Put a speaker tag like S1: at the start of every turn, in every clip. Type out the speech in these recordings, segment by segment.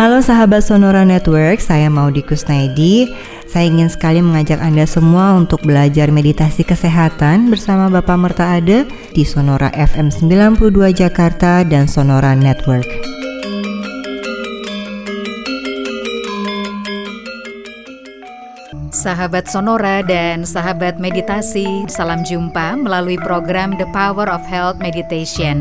S1: Halo sahabat Sonora Network, saya Maudi Kusnaidi. Saya ingin sekali mengajak Anda semua untuk belajar meditasi kesehatan bersama Bapak Merta Ade di Sonora FM 92 Jakarta dan Sonora Network.
S2: Sahabat Sonora dan sahabat meditasi, salam jumpa melalui program The Power of Health Meditation.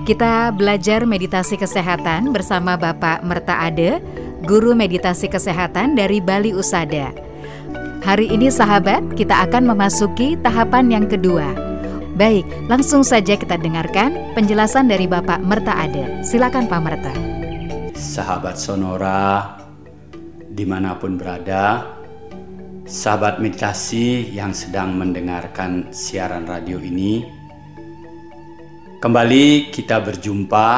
S2: Kita belajar meditasi kesehatan bersama Bapak Merta Ade, guru meditasi kesehatan dari Bali Usada. Hari ini sahabat, kita akan memasuki tahapan yang kedua. Baik, langsung saja kita dengarkan penjelasan dari Bapak Merta Ade. Silakan Pak Merta.
S3: Sahabat Sonora, di mana pun berada, sahabat meditasi yang sedang mendengarkan siaran radio ini, Kembali kita berjumpa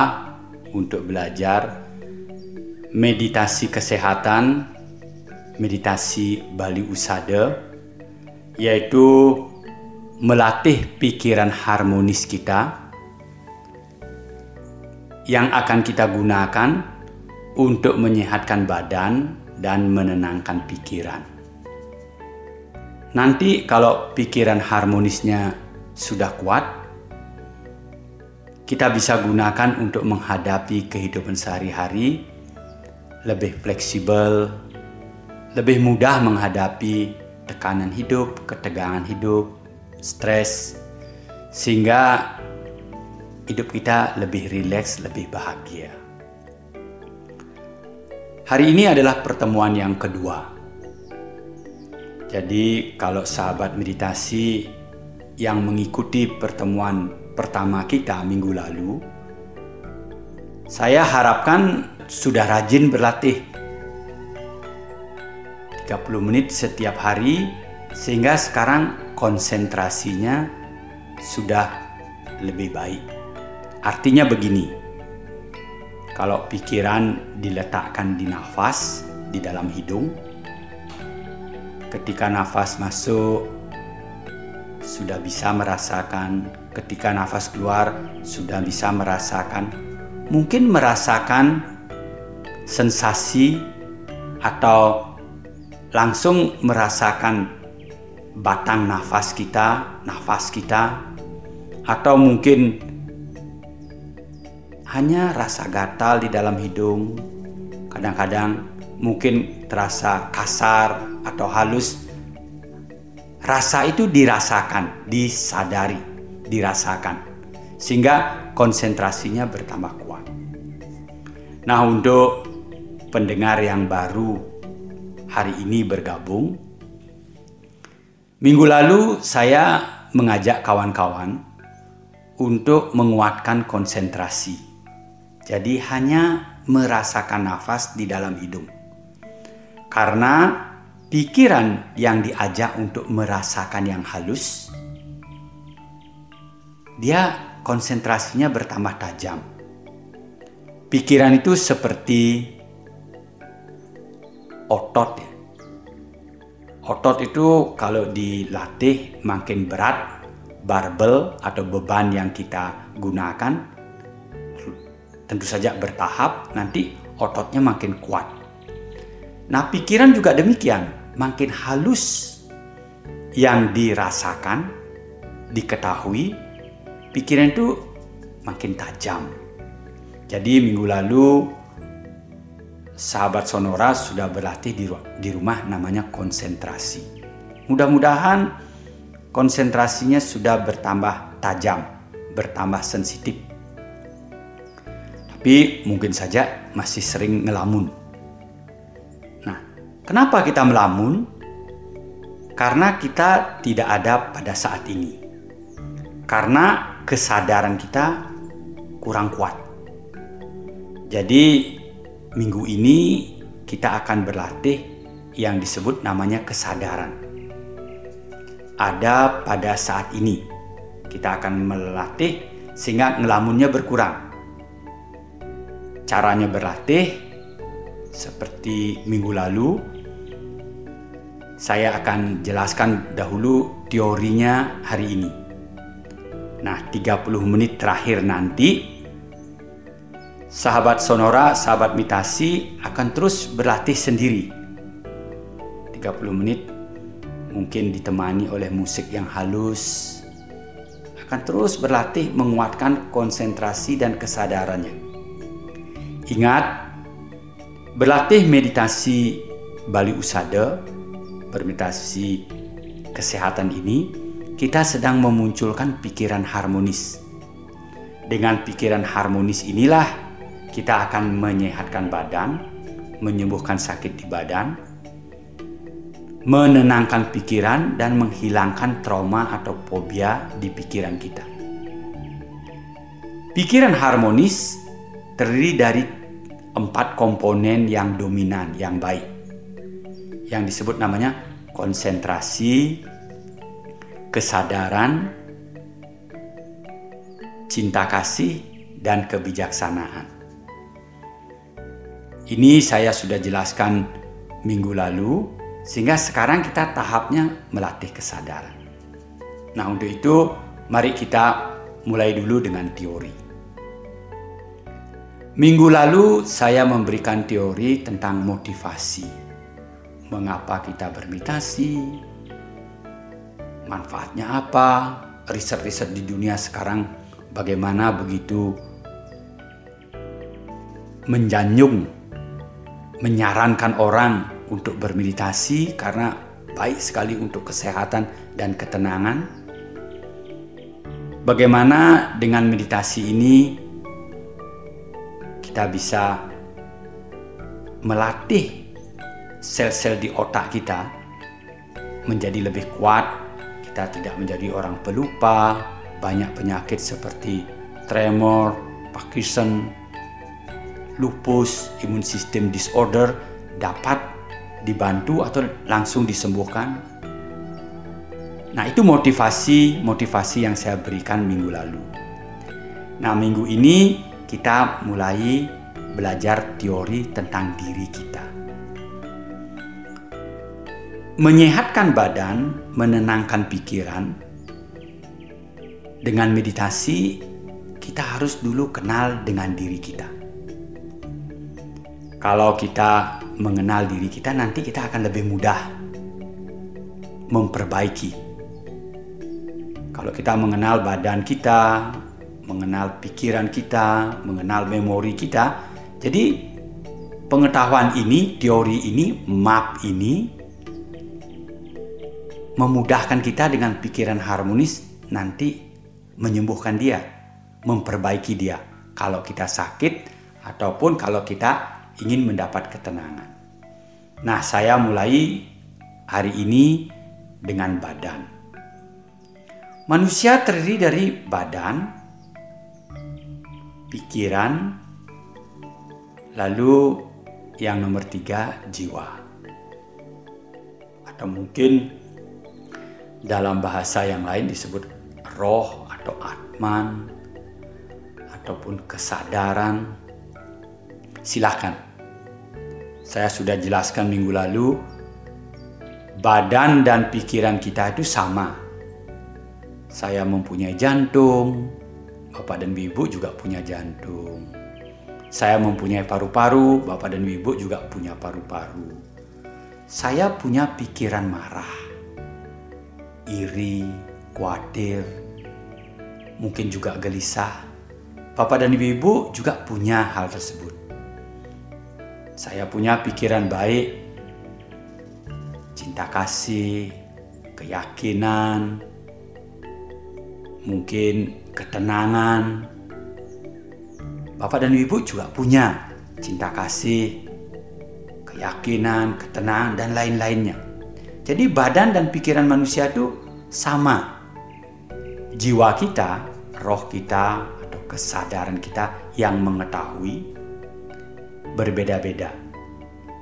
S3: untuk belajar meditasi kesehatan, meditasi Bali Usada, yaitu melatih pikiran harmonis kita yang akan kita gunakan untuk menyehatkan badan dan menenangkan pikiran. Nanti kalau pikiran harmonisnya sudah kuat, kita bisa gunakan untuk menghadapi kehidupan sehari-hari lebih fleksibel, lebih mudah menghadapi tekanan hidup, ketegangan hidup, stres, sehingga hidup kita lebih rileks, lebih bahagia. Hari ini adalah pertemuan yang kedua. Jadi, kalau sahabat meditasi yang mengikuti pertemuan pertama kita minggu lalu, saya harapkan sudah rajin berlatih 30 menit setiap hari sehingga sekarang konsentrasinya sudah lebih baik. Artinya begini, kalau pikiran diletakkan di nafas, di dalam hidung, ketika nafas masuk, sudah bisa merasakan ketika nafas keluar sudah bisa merasakan, mungkin merasakan sensasi atau langsung merasakan batang nafas kita, nafas kita, atau mungkin hanya rasa gatal di dalam hidung. Kadang-kadang mungkin terasa kasar atau halus. Rasa itu dirasakan, disadari dirasakan sehingga konsentrasinya bertambah kuat. Nah, untuk pendengar yang baru hari ini bergabung, minggu lalu saya mengajak kawan-kawan untuk menguatkan konsentrasi. Jadi hanya merasakan nafas di dalam hidung. Karena pikiran yang diajak untuk merasakan yang halus dia konsentrasinya bertambah tajam. Pikiran itu seperti otot ya. Otot itu kalau dilatih makin berat, barbel atau beban yang kita gunakan tentu saja bertahap nanti ototnya makin kuat. Nah, pikiran juga demikian, makin halus yang dirasakan, diketahui, pikiran itu makin tajam. Jadi minggu lalu sahabat Sonora sudah berlatih di, di rumah namanya konsentrasi. Mudah-mudahan konsentrasinya sudah bertambah tajam, bertambah sensitif. Tapi mungkin saja masih sering ngelamun. Kenapa kita melamun? Karena kita tidak ada pada saat ini. Karena kesadaran kita kurang kuat. Jadi minggu ini kita akan berlatih yang disebut namanya kesadaran. Ada pada saat ini kita akan melatih sehingga ngelamunnya berkurang. Caranya berlatih seperti minggu lalu saya akan jelaskan dahulu teorinya hari ini. Nah, 30 menit terakhir nanti sahabat sonora, sahabat mitasi akan terus berlatih sendiri. 30 menit mungkin ditemani oleh musik yang halus, akan terus berlatih menguatkan konsentrasi dan kesadarannya. Ingat, berlatih meditasi Bali Usada, bermeditasi kesehatan ini, kita sedang memunculkan pikiran harmonis. Dengan pikiran harmonis inilah kita akan menyehatkan badan, menyembuhkan sakit di badan, menenangkan pikiran dan menghilangkan trauma atau fobia di pikiran kita. Pikiran harmonis terdiri dari empat komponen yang dominan, yang baik, yang disebut namanya konsentrasi, kesadaran, cinta kasih, dan kebijaksanaan. Ini saya sudah jelaskan minggu lalu sehingga sekarang kita tahapnya melatih kesadaran. Nah, untuk itu mari kita mulai dulu dengan teori. Minggu lalu saya memberikan teori tentang motivasi. Mengapa kita bermeditasi? Manfaatnya apa? Riset-riset di dunia sekarang bagaimana begitu menjanjung, menyarankan orang untuk bermeditasi karena baik sekali untuk kesehatan dan ketenangan. Bagaimana dengan meditasi ini kita bisa melatih sel-sel di otak kita menjadi lebih kuat, kita tidak menjadi orang pelupa, banyak penyakit seperti tremor, Parkinson, lupus, imun sistem disorder dapat dibantu atau langsung disembuhkan. Nah, itu motivasi-motivasi yang saya berikan minggu lalu. Nah, minggu ini kita mulai belajar teori tentang diri kita. Menyehatkan badan, menenangkan pikiran. Dengan meditasi, kita harus dulu kenal dengan diri kita. Kalau kita mengenal diri kita, nanti kita akan lebih mudah memperbaiki. Kalau kita mengenal badan kita, mengenal pikiran kita, mengenal memori kita, jadi pengetahuan ini, teori ini, map ini memudahkan kita dengan pikiran harmonis nanti menyembuhkan dia, memperbaiki dia. Kalau kita sakit ataupun kalau kita ingin mendapat ketenangan. Nah, saya mulai hari ini dengan badan. Manusia terdiri dari badan, pikiran, lalu yang nomor tiga jiwa. Atau mungkin dalam bahasa yang lain disebut roh atau atman ataupun kesadaran. Silahkan saya sudah jelaskan minggu lalu, badan dan pikiran kita itu sama. Saya mempunyai jantung, Bapak dan Ibu juga punya jantung. Saya mempunyai paru-paru, Bapak dan Ibu juga punya paru-paru. Saya punya pikiran marah, iri, khawatir, mungkin juga gelisah. Bapak dan Ibu juga punya hal tersebut. Saya punya pikiran baik, cinta kasih, keyakinan, mungkin ketenangan. Bapak dan Ibu juga punya cinta kasih, keyakinan, ketenangan, dan lain-lainnya. Jadi badan dan pikiran manusia itu sama. Jiwa kita, roh kita, atau kesadaran kita yang mengetahui berbeda-beda.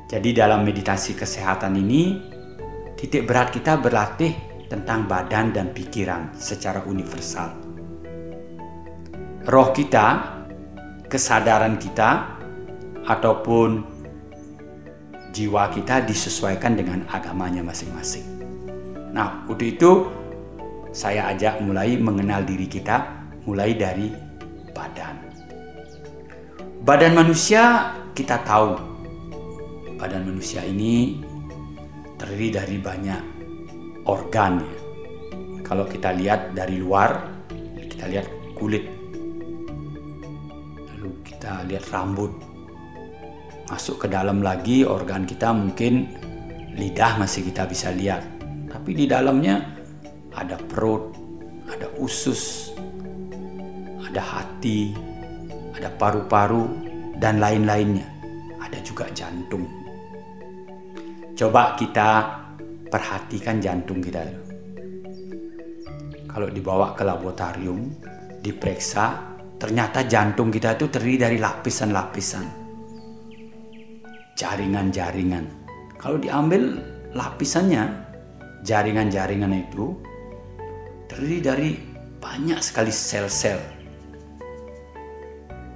S3: Jadi dalam meditasi kesehatan ini, titik berat kita berlatih tentang badan dan pikiran secara universal. Roh kita, kesadaran kita, ataupun jiwa kita disesuaikan dengan agamanya masing-masing. Nah, untuk itu saya ajak mulai mengenal diri kita mulai dari badan. Badan manusia kita tahu. Badan manusia ini terdiri dari banyak organ ya. Kalau kita lihat dari luar, kita lihat kulit. Lalu kita lihat rambut. Masuk ke dalam lagi organ kita mungkin lidah masih kita bisa lihat. Tapi di dalamnya ada perut, ada usus, ada hati, ada paru-paru dan lain-lainnya. Ada juga jantung. Coba kita perhatikan jantung kita kalau dibawa ke laboratorium, diperiksa, ternyata jantung kita itu terdiri dari lapisan-lapisan. Jaringan-jaringan. Kalau diambil lapisannya, jaringan-jaringan itu terdiri dari banyak sekali sel-sel.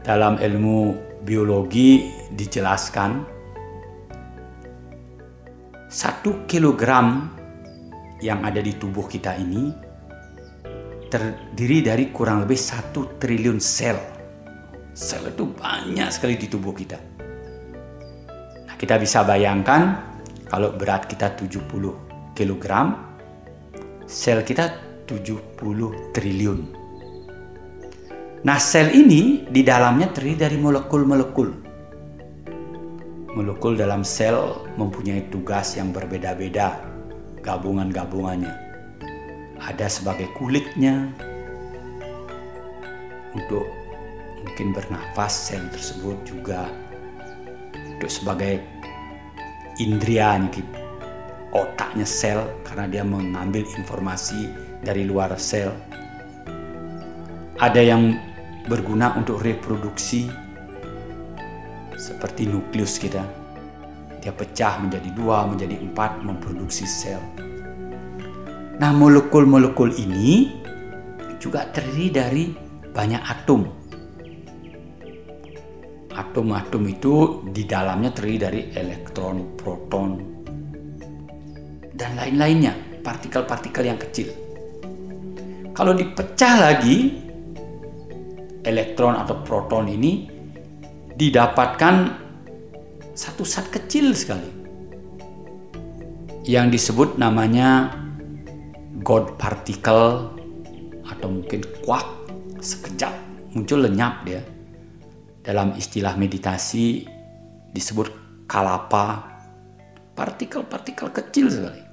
S3: Dalam ilmu biologi dijelaskan satu kilogram yang ada di tubuh kita ini terdiri dari kurang lebih satu triliun sel. Sel itu banyak sekali di tubuh kita. Kita bisa bayangkan kalau berat kita 70 kg, sel kita 70 triliun. Nah, sel ini di dalamnya terdiri dari molekul-molekul. Molekul dalam sel mempunyai tugas yang berbeda-beda, gabungan-gabungannya ada sebagai kulitnya untuk mungkin bernafas sel tersebut juga untuk sebagai indria otaknya sel karena dia mengambil informasi dari luar sel. Ada yang berguna untuk reproduksi seperti nukleus kita. Dia pecah menjadi dua menjadi empat memproduksi sel. Nah, molekul-molekul ini juga terdiri dari banyak atom. Atom-atom itu di dalamnya terdiri dari elektron, proton, dan lain-lainnya, partikel-partikel yang kecil. Kalau dipecah lagi, elektron atau proton ini didapatkan satu zat kecil sekali yang disebut namanya God particle atau mungkin kuak sekejap muncul lenyap dia. Dalam istilah meditasi disebut kalapa, partikel-partikel kecil sekali.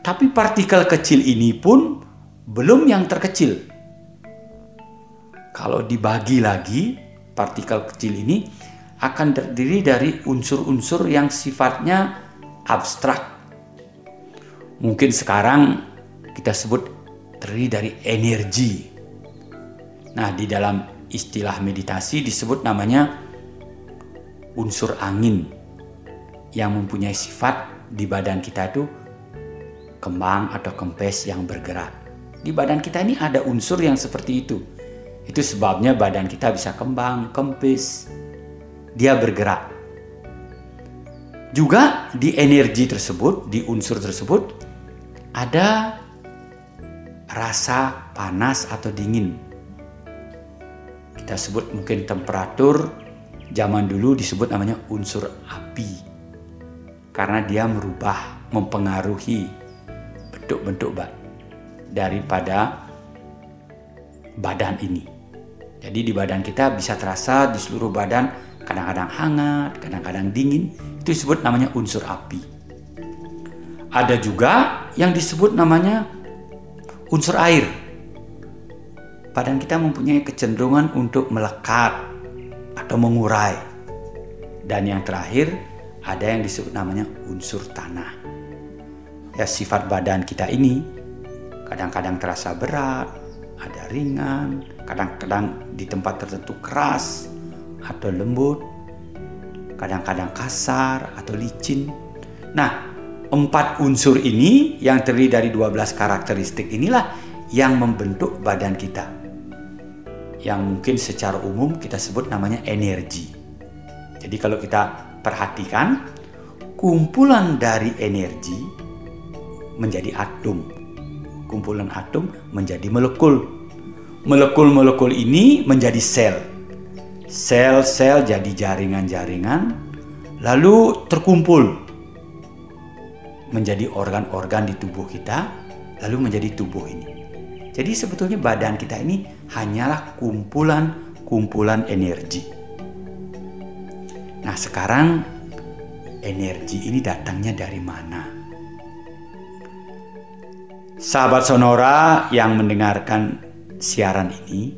S3: Tapi partikel kecil ini pun belum yang terkecil. Kalau dibagi lagi, partikel kecil ini akan terdiri dari unsur-unsur yang sifatnya abstrak. Mungkin sekarang kita sebut terdiri dari energi. Nah, di dalam istilah meditasi disebut namanya unsur angin yang mempunyai sifat di badan kita itu kembang atau kempes yang bergerak. Di badan kita ini ada unsur yang seperti itu. Itu sebabnya badan kita bisa kembang, kempes, dia bergerak. Juga di energi tersebut, di unsur tersebut ada rasa panas atau dingin. Kita sebut mungkin temperatur zaman dulu disebut namanya unsur api. Karena dia merubah, mempengaruhi bentuk-bentuk daripada badan ini. Jadi di badan kita bisa terasa di seluruh badan kadang-kadang hangat, kadang-kadang dingin. Itu disebut namanya unsur api. Ada juga yang disebut namanya unsur air. Badan kita mempunyai kecenderungan untuk melekat atau mengurai. Dan yang terakhir ada yang disebut namanya unsur tanah. Ya sifat badan kita ini kadang-kadang terasa berat, ada ringan, kadang-kadang di tempat tertentu keras atau lembut, kadang-kadang kasar atau licin. Nah, Empat unsur ini yang terdiri dari 12 karakteristik inilah yang membentuk badan kita. Yang mungkin secara umum kita sebut namanya energi. Jadi kalau kita perhatikan, kumpulan dari energi menjadi atom. Kumpulan atom menjadi molekul. Molekul-molekul ini menjadi sel. Sel-sel jadi jaringan-jaringan, lalu terkumpul menjadi organ-organ di tubuh kita, lalu menjadi tubuh ini. Jadi sebetulnya badan kita ini hanyalah kumpulan-kumpulan energi. Nah sekarang energi ini datangnya dari mana? Sahabat Sonora yang mendengarkan siaran ini,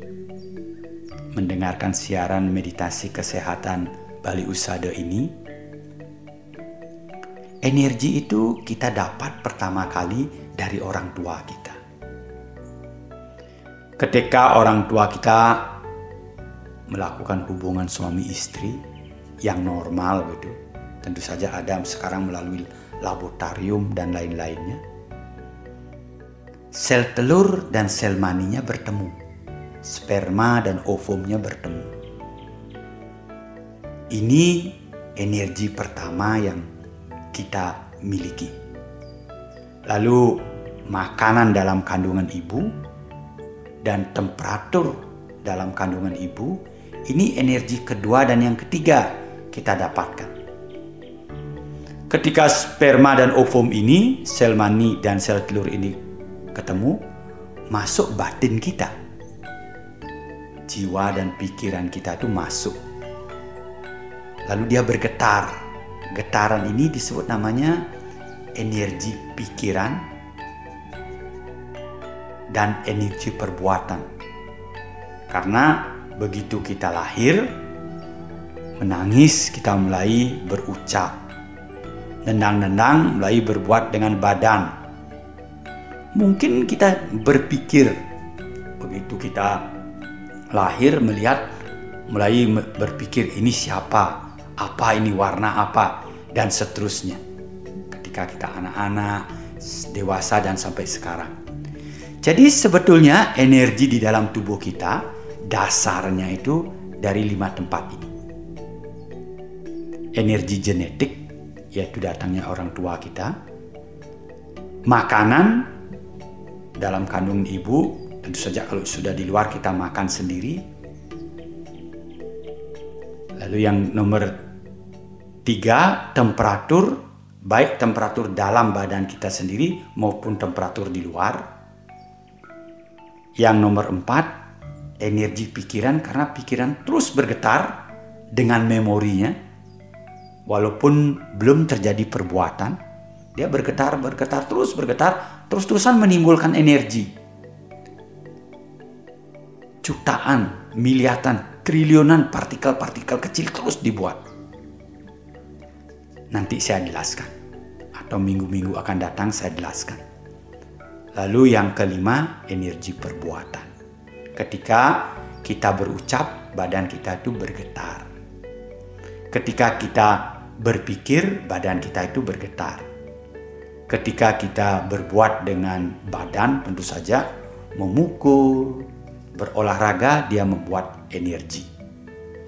S3: mendengarkan siaran meditasi kesehatan Bali Usada ini, energi itu kita dapat pertama kali dari orang tua kita. Ketika orang tua kita melakukan hubungan suami istri yang normal gitu, tentu saja Adam sekarang melalui laboratorium dan lain-lainnya. Sel telur dan sel maninya bertemu sperma dan ovumnya bertemu. Ini energi pertama yang kita miliki. Lalu makanan dalam kandungan ibu dan temperatur dalam kandungan ibu ini energi kedua dan yang ketiga kita dapatkan. Ketika sperma dan ovum ini, sel mani dan sel telur ini ketemu, masuk batin kita jiwa dan pikiran kita itu masuk. Lalu dia bergetar. Getaran ini disebut namanya energi pikiran dan energi perbuatan. Karena begitu kita lahir, menangis kita mulai berucap. Nendang-nendang mulai berbuat dengan badan. Mungkin kita berpikir begitu kita lahir melihat mulai berpikir ini siapa, apa ini warna apa dan seterusnya. Ketika kita anak-anak, dewasa dan sampai sekarang. Jadi sebetulnya energi di dalam tubuh kita dasarnya itu dari lima tempat ini. Energi genetik yaitu datangnya orang tua kita. Makanan dalam kandungan ibu Tentu saja kalau sudah di luar kita makan sendiri. Lalu yang nomor tiga, temperatur. Baik temperatur dalam badan kita sendiri maupun temperatur di luar. Yang nomor empat, energi pikiran karena pikiran terus bergetar dengan memorinya. Walaupun belum terjadi perbuatan, dia bergetar, bergetar, terus bergetar, terus-terusan menimbulkan energi jutaan, miliatan, triliunan partikel-partikel kecil terus dibuat. Nanti saya jelaskan. Atau minggu-minggu akan datang saya jelaskan. Lalu yang kelima, energi perbuatan. Ketika kita berucap, badan kita itu bergetar. Ketika kita berpikir, badan kita itu bergetar. Ketika kita berbuat dengan badan, tentu saja memukul, berolahraga dia membuat energi.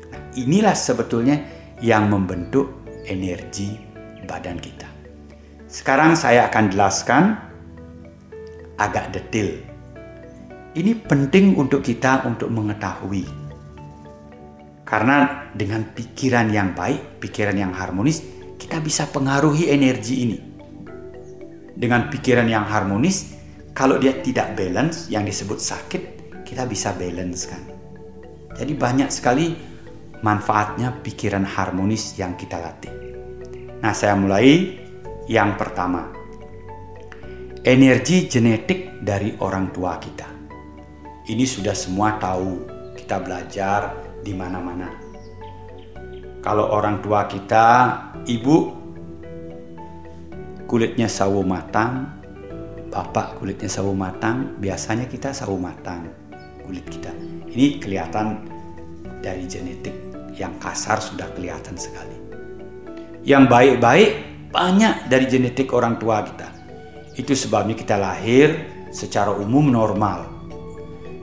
S3: Nah, inilah sebetulnya yang membentuk energi badan kita. Sekarang saya akan jelaskan agak detail. Ini penting untuk kita untuk mengetahui. Karena dengan pikiran yang baik, pikiran yang harmonis, kita bisa pengaruhi energi ini. Dengan pikiran yang harmonis, kalau dia tidak balance, yang disebut sakit, kita bisa balance kan. Jadi banyak sekali manfaatnya pikiran harmonis yang kita latih. Nah, saya mulai yang pertama. Energi genetik dari orang tua kita. Ini sudah semua tahu, kita belajar di mana-mana. Kalau orang tua kita, ibu kulitnya sawo matang, bapak kulitnya sawo matang, biasanya kita sawo matang kulit kita. Ini kelihatan dari genetik yang kasar sudah kelihatan sekali. Yang baik-baik banyak dari genetik orang tua kita. Itu sebabnya kita lahir secara umum normal.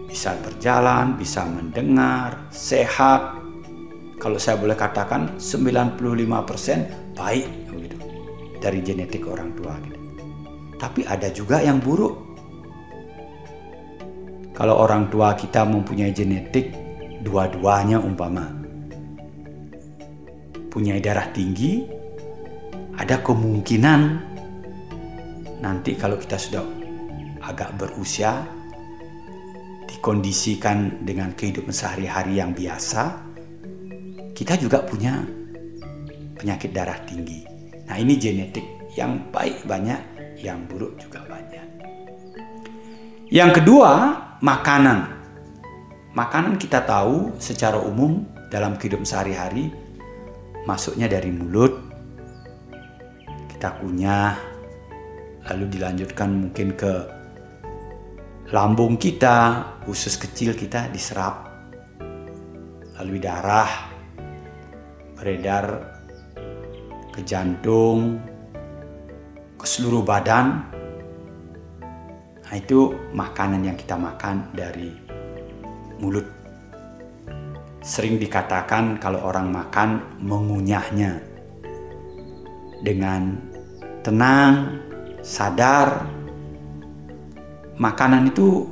S3: Bisa berjalan, bisa mendengar, sehat. Kalau saya boleh katakan 95% baik begitu dari genetik orang tua kita. Tapi ada juga yang buruk kalau orang tua kita mempunyai genetik dua-duanya umpama punya darah tinggi, ada kemungkinan nanti kalau kita sudah agak berusia dikondisikan dengan kehidupan sehari-hari yang biasa, kita juga punya penyakit darah tinggi. Nah, ini genetik yang baik banyak, yang buruk juga banyak. Yang kedua, makanan. Makanan kita tahu secara umum dalam kehidupan sehari-hari masuknya dari mulut, kita kunyah, lalu dilanjutkan mungkin ke lambung kita, usus kecil kita diserap, lalu darah beredar ke jantung, ke seluruh badan. Nah, itu makanan yang kita makan dari mulut. Sering dikatakan kalau orang makan mengunyahnya dengan tenang, sadar. Makanan itu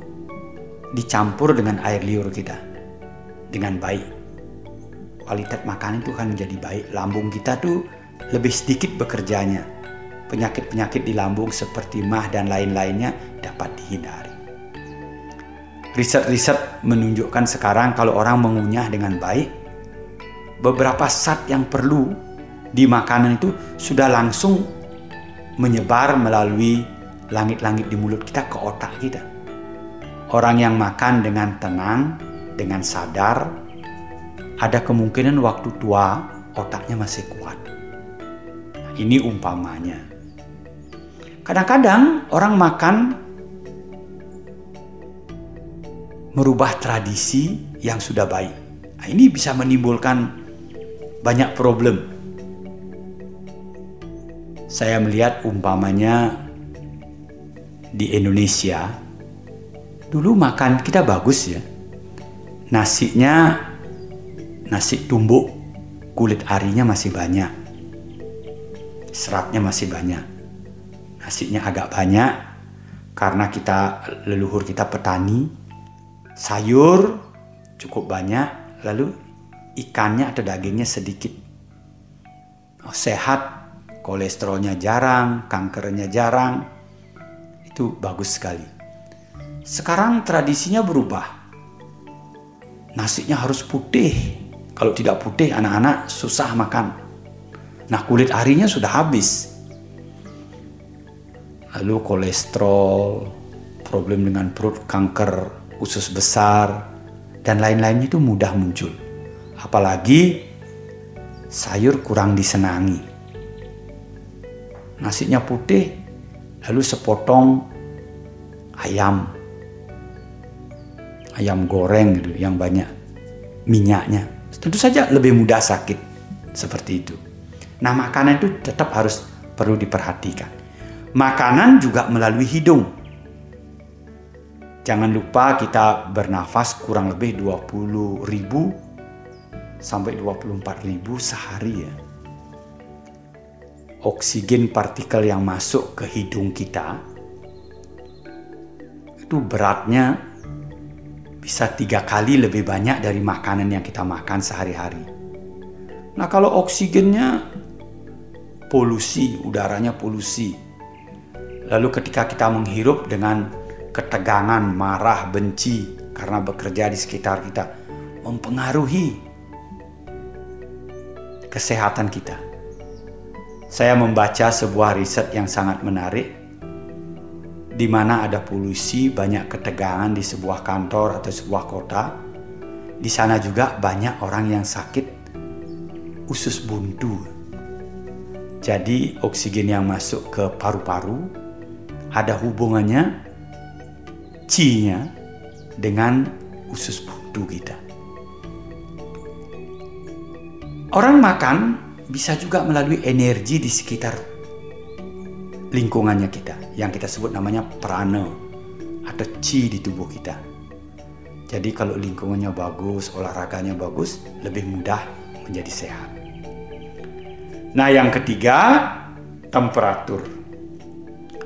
S3: dicampur dengan air liur kita dengan baik. Kualitas makanan itu kan menjadi baik. Lambung kita tuh lebih sedikit bekerjanya. Penyakit-penyakit di lambung seperti mah dan lain-lainnya dapat dihindari. Riset-riset menunjukkan sekarang kalau orang mengunyah dengan baik, beberapa zat yang perlu di makanan itu sudah langsung menyebar melalui langit-langit di mulut kita ke otak kita. Orang yang makan dengan tenang, dengan sadar, ada kemungkinan waktu tua otaknya masih kuat. Ini umpamanya. Kadang-kadang orang makan merubah tradisi yang sudah baik. Nah, ini bisa menimbulkan banyak problem. Saya melihat umpamanya di Indonesia, dulu makan kita bagus ya. Nasinya nasi tumbuk, kulit arinya masih banyak. Seratnya masih banyak. Nasinya agak banyak karena kita leluhur kita petani, sayur cukup banyak, lalu ikannya atau dagingnya sedikit. Oh, sehat, kolesterolnya jarang, kankernya jarang, itu bagus sekali. Sekarang tradisinya berubah. Nasinya harus putih. Kalau tidak putih, anak-anak susah makan. Nah, kulit arinya sudah habis. Lalu kolesterol, problem dengan perut, kanker, usus besar, dan lain-lainnya itu mudah muncul. Apalagi sayur kurang disenangi. Nasinya putih, lalu sepotong ayam. Ayam goreng gitu yang banyak minyaknya. Tentu saja lebih mudah sakit seperti itu. Nah, makanan itu tetap harus perlu diperhatikan. Makanan juga melalui hidung. Jangan lupa kita bernafas kurang lebih 20 ribu sampai 24 ribu sehari ya. Oksigen partikel yang masuk ke hidung kita itu beratnya bisa tiga kali lebih banyak dari makanan yang kita makan sehari-hari. Nah kalau oksigennya polusi, udaranya polusi. Lalu ketika kita menghirup dengan ketegangan, marah, benci karena bekerja di sekitar kita mempengaruhi kesehatan kita. Saya membaca sebuah riset yang sangat menarik di mana ada polusi, banyak ketegangan di sebuah kantor atau sebuah kota. Di sana juga banyak orang yang sakit usus buntu. Jadi oksigen yang masuk ke paru-paru ada hubungannya C-nya dengan usus buntu kita. Orang makan bisa juga melalui energi di sekitar lingkungannya kita yang kita sebut namanya prana atau chi di tubuh kita. Jadi kalau lingkungannya bagus, olahraganya bagus, lebih mudah menjadi sehat. Nah, yang ketiga, temperatur.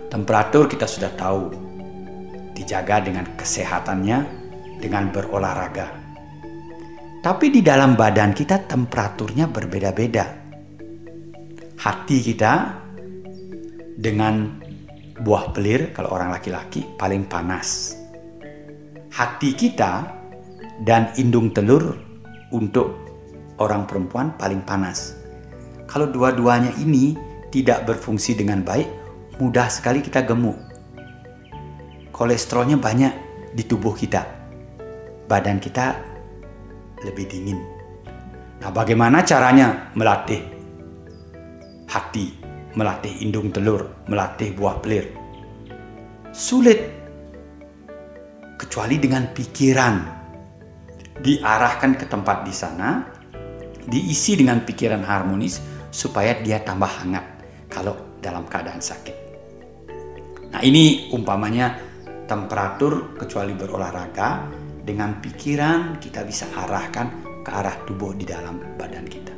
S3: Temperatur kita sudah tahu dijaga dengan kesehatannya, dengan berolahraga. Tapi di dalam badan kita temperaturnya berbeda-beda. Hati kita dengan buah pelir kalau orang laki-laki paling panas. Hati kita dan indung telur untuk orang perempuan paling panas. Kalau dua-duanya ini tidak berfungsi dengan baik, mudah sekali kita gemuk. Kolesterolnya banyak di tubuh kita. Badan kita lebih dingin. Nah, bagaimana caranya melatih hati, melatih indung telur, melatih buah pelir? Sulit kecuali dengan pikiran diarahkan ke tempat di sana, diisi dengan pikiran harmonis supaya dia tambah hangat kalau dalam keadaan sakit. Nah, ini umpamanya temperatur kecuali berolahraga dengan pikiran kita bisa arahkan ke arah tubuh di dalam badan kita.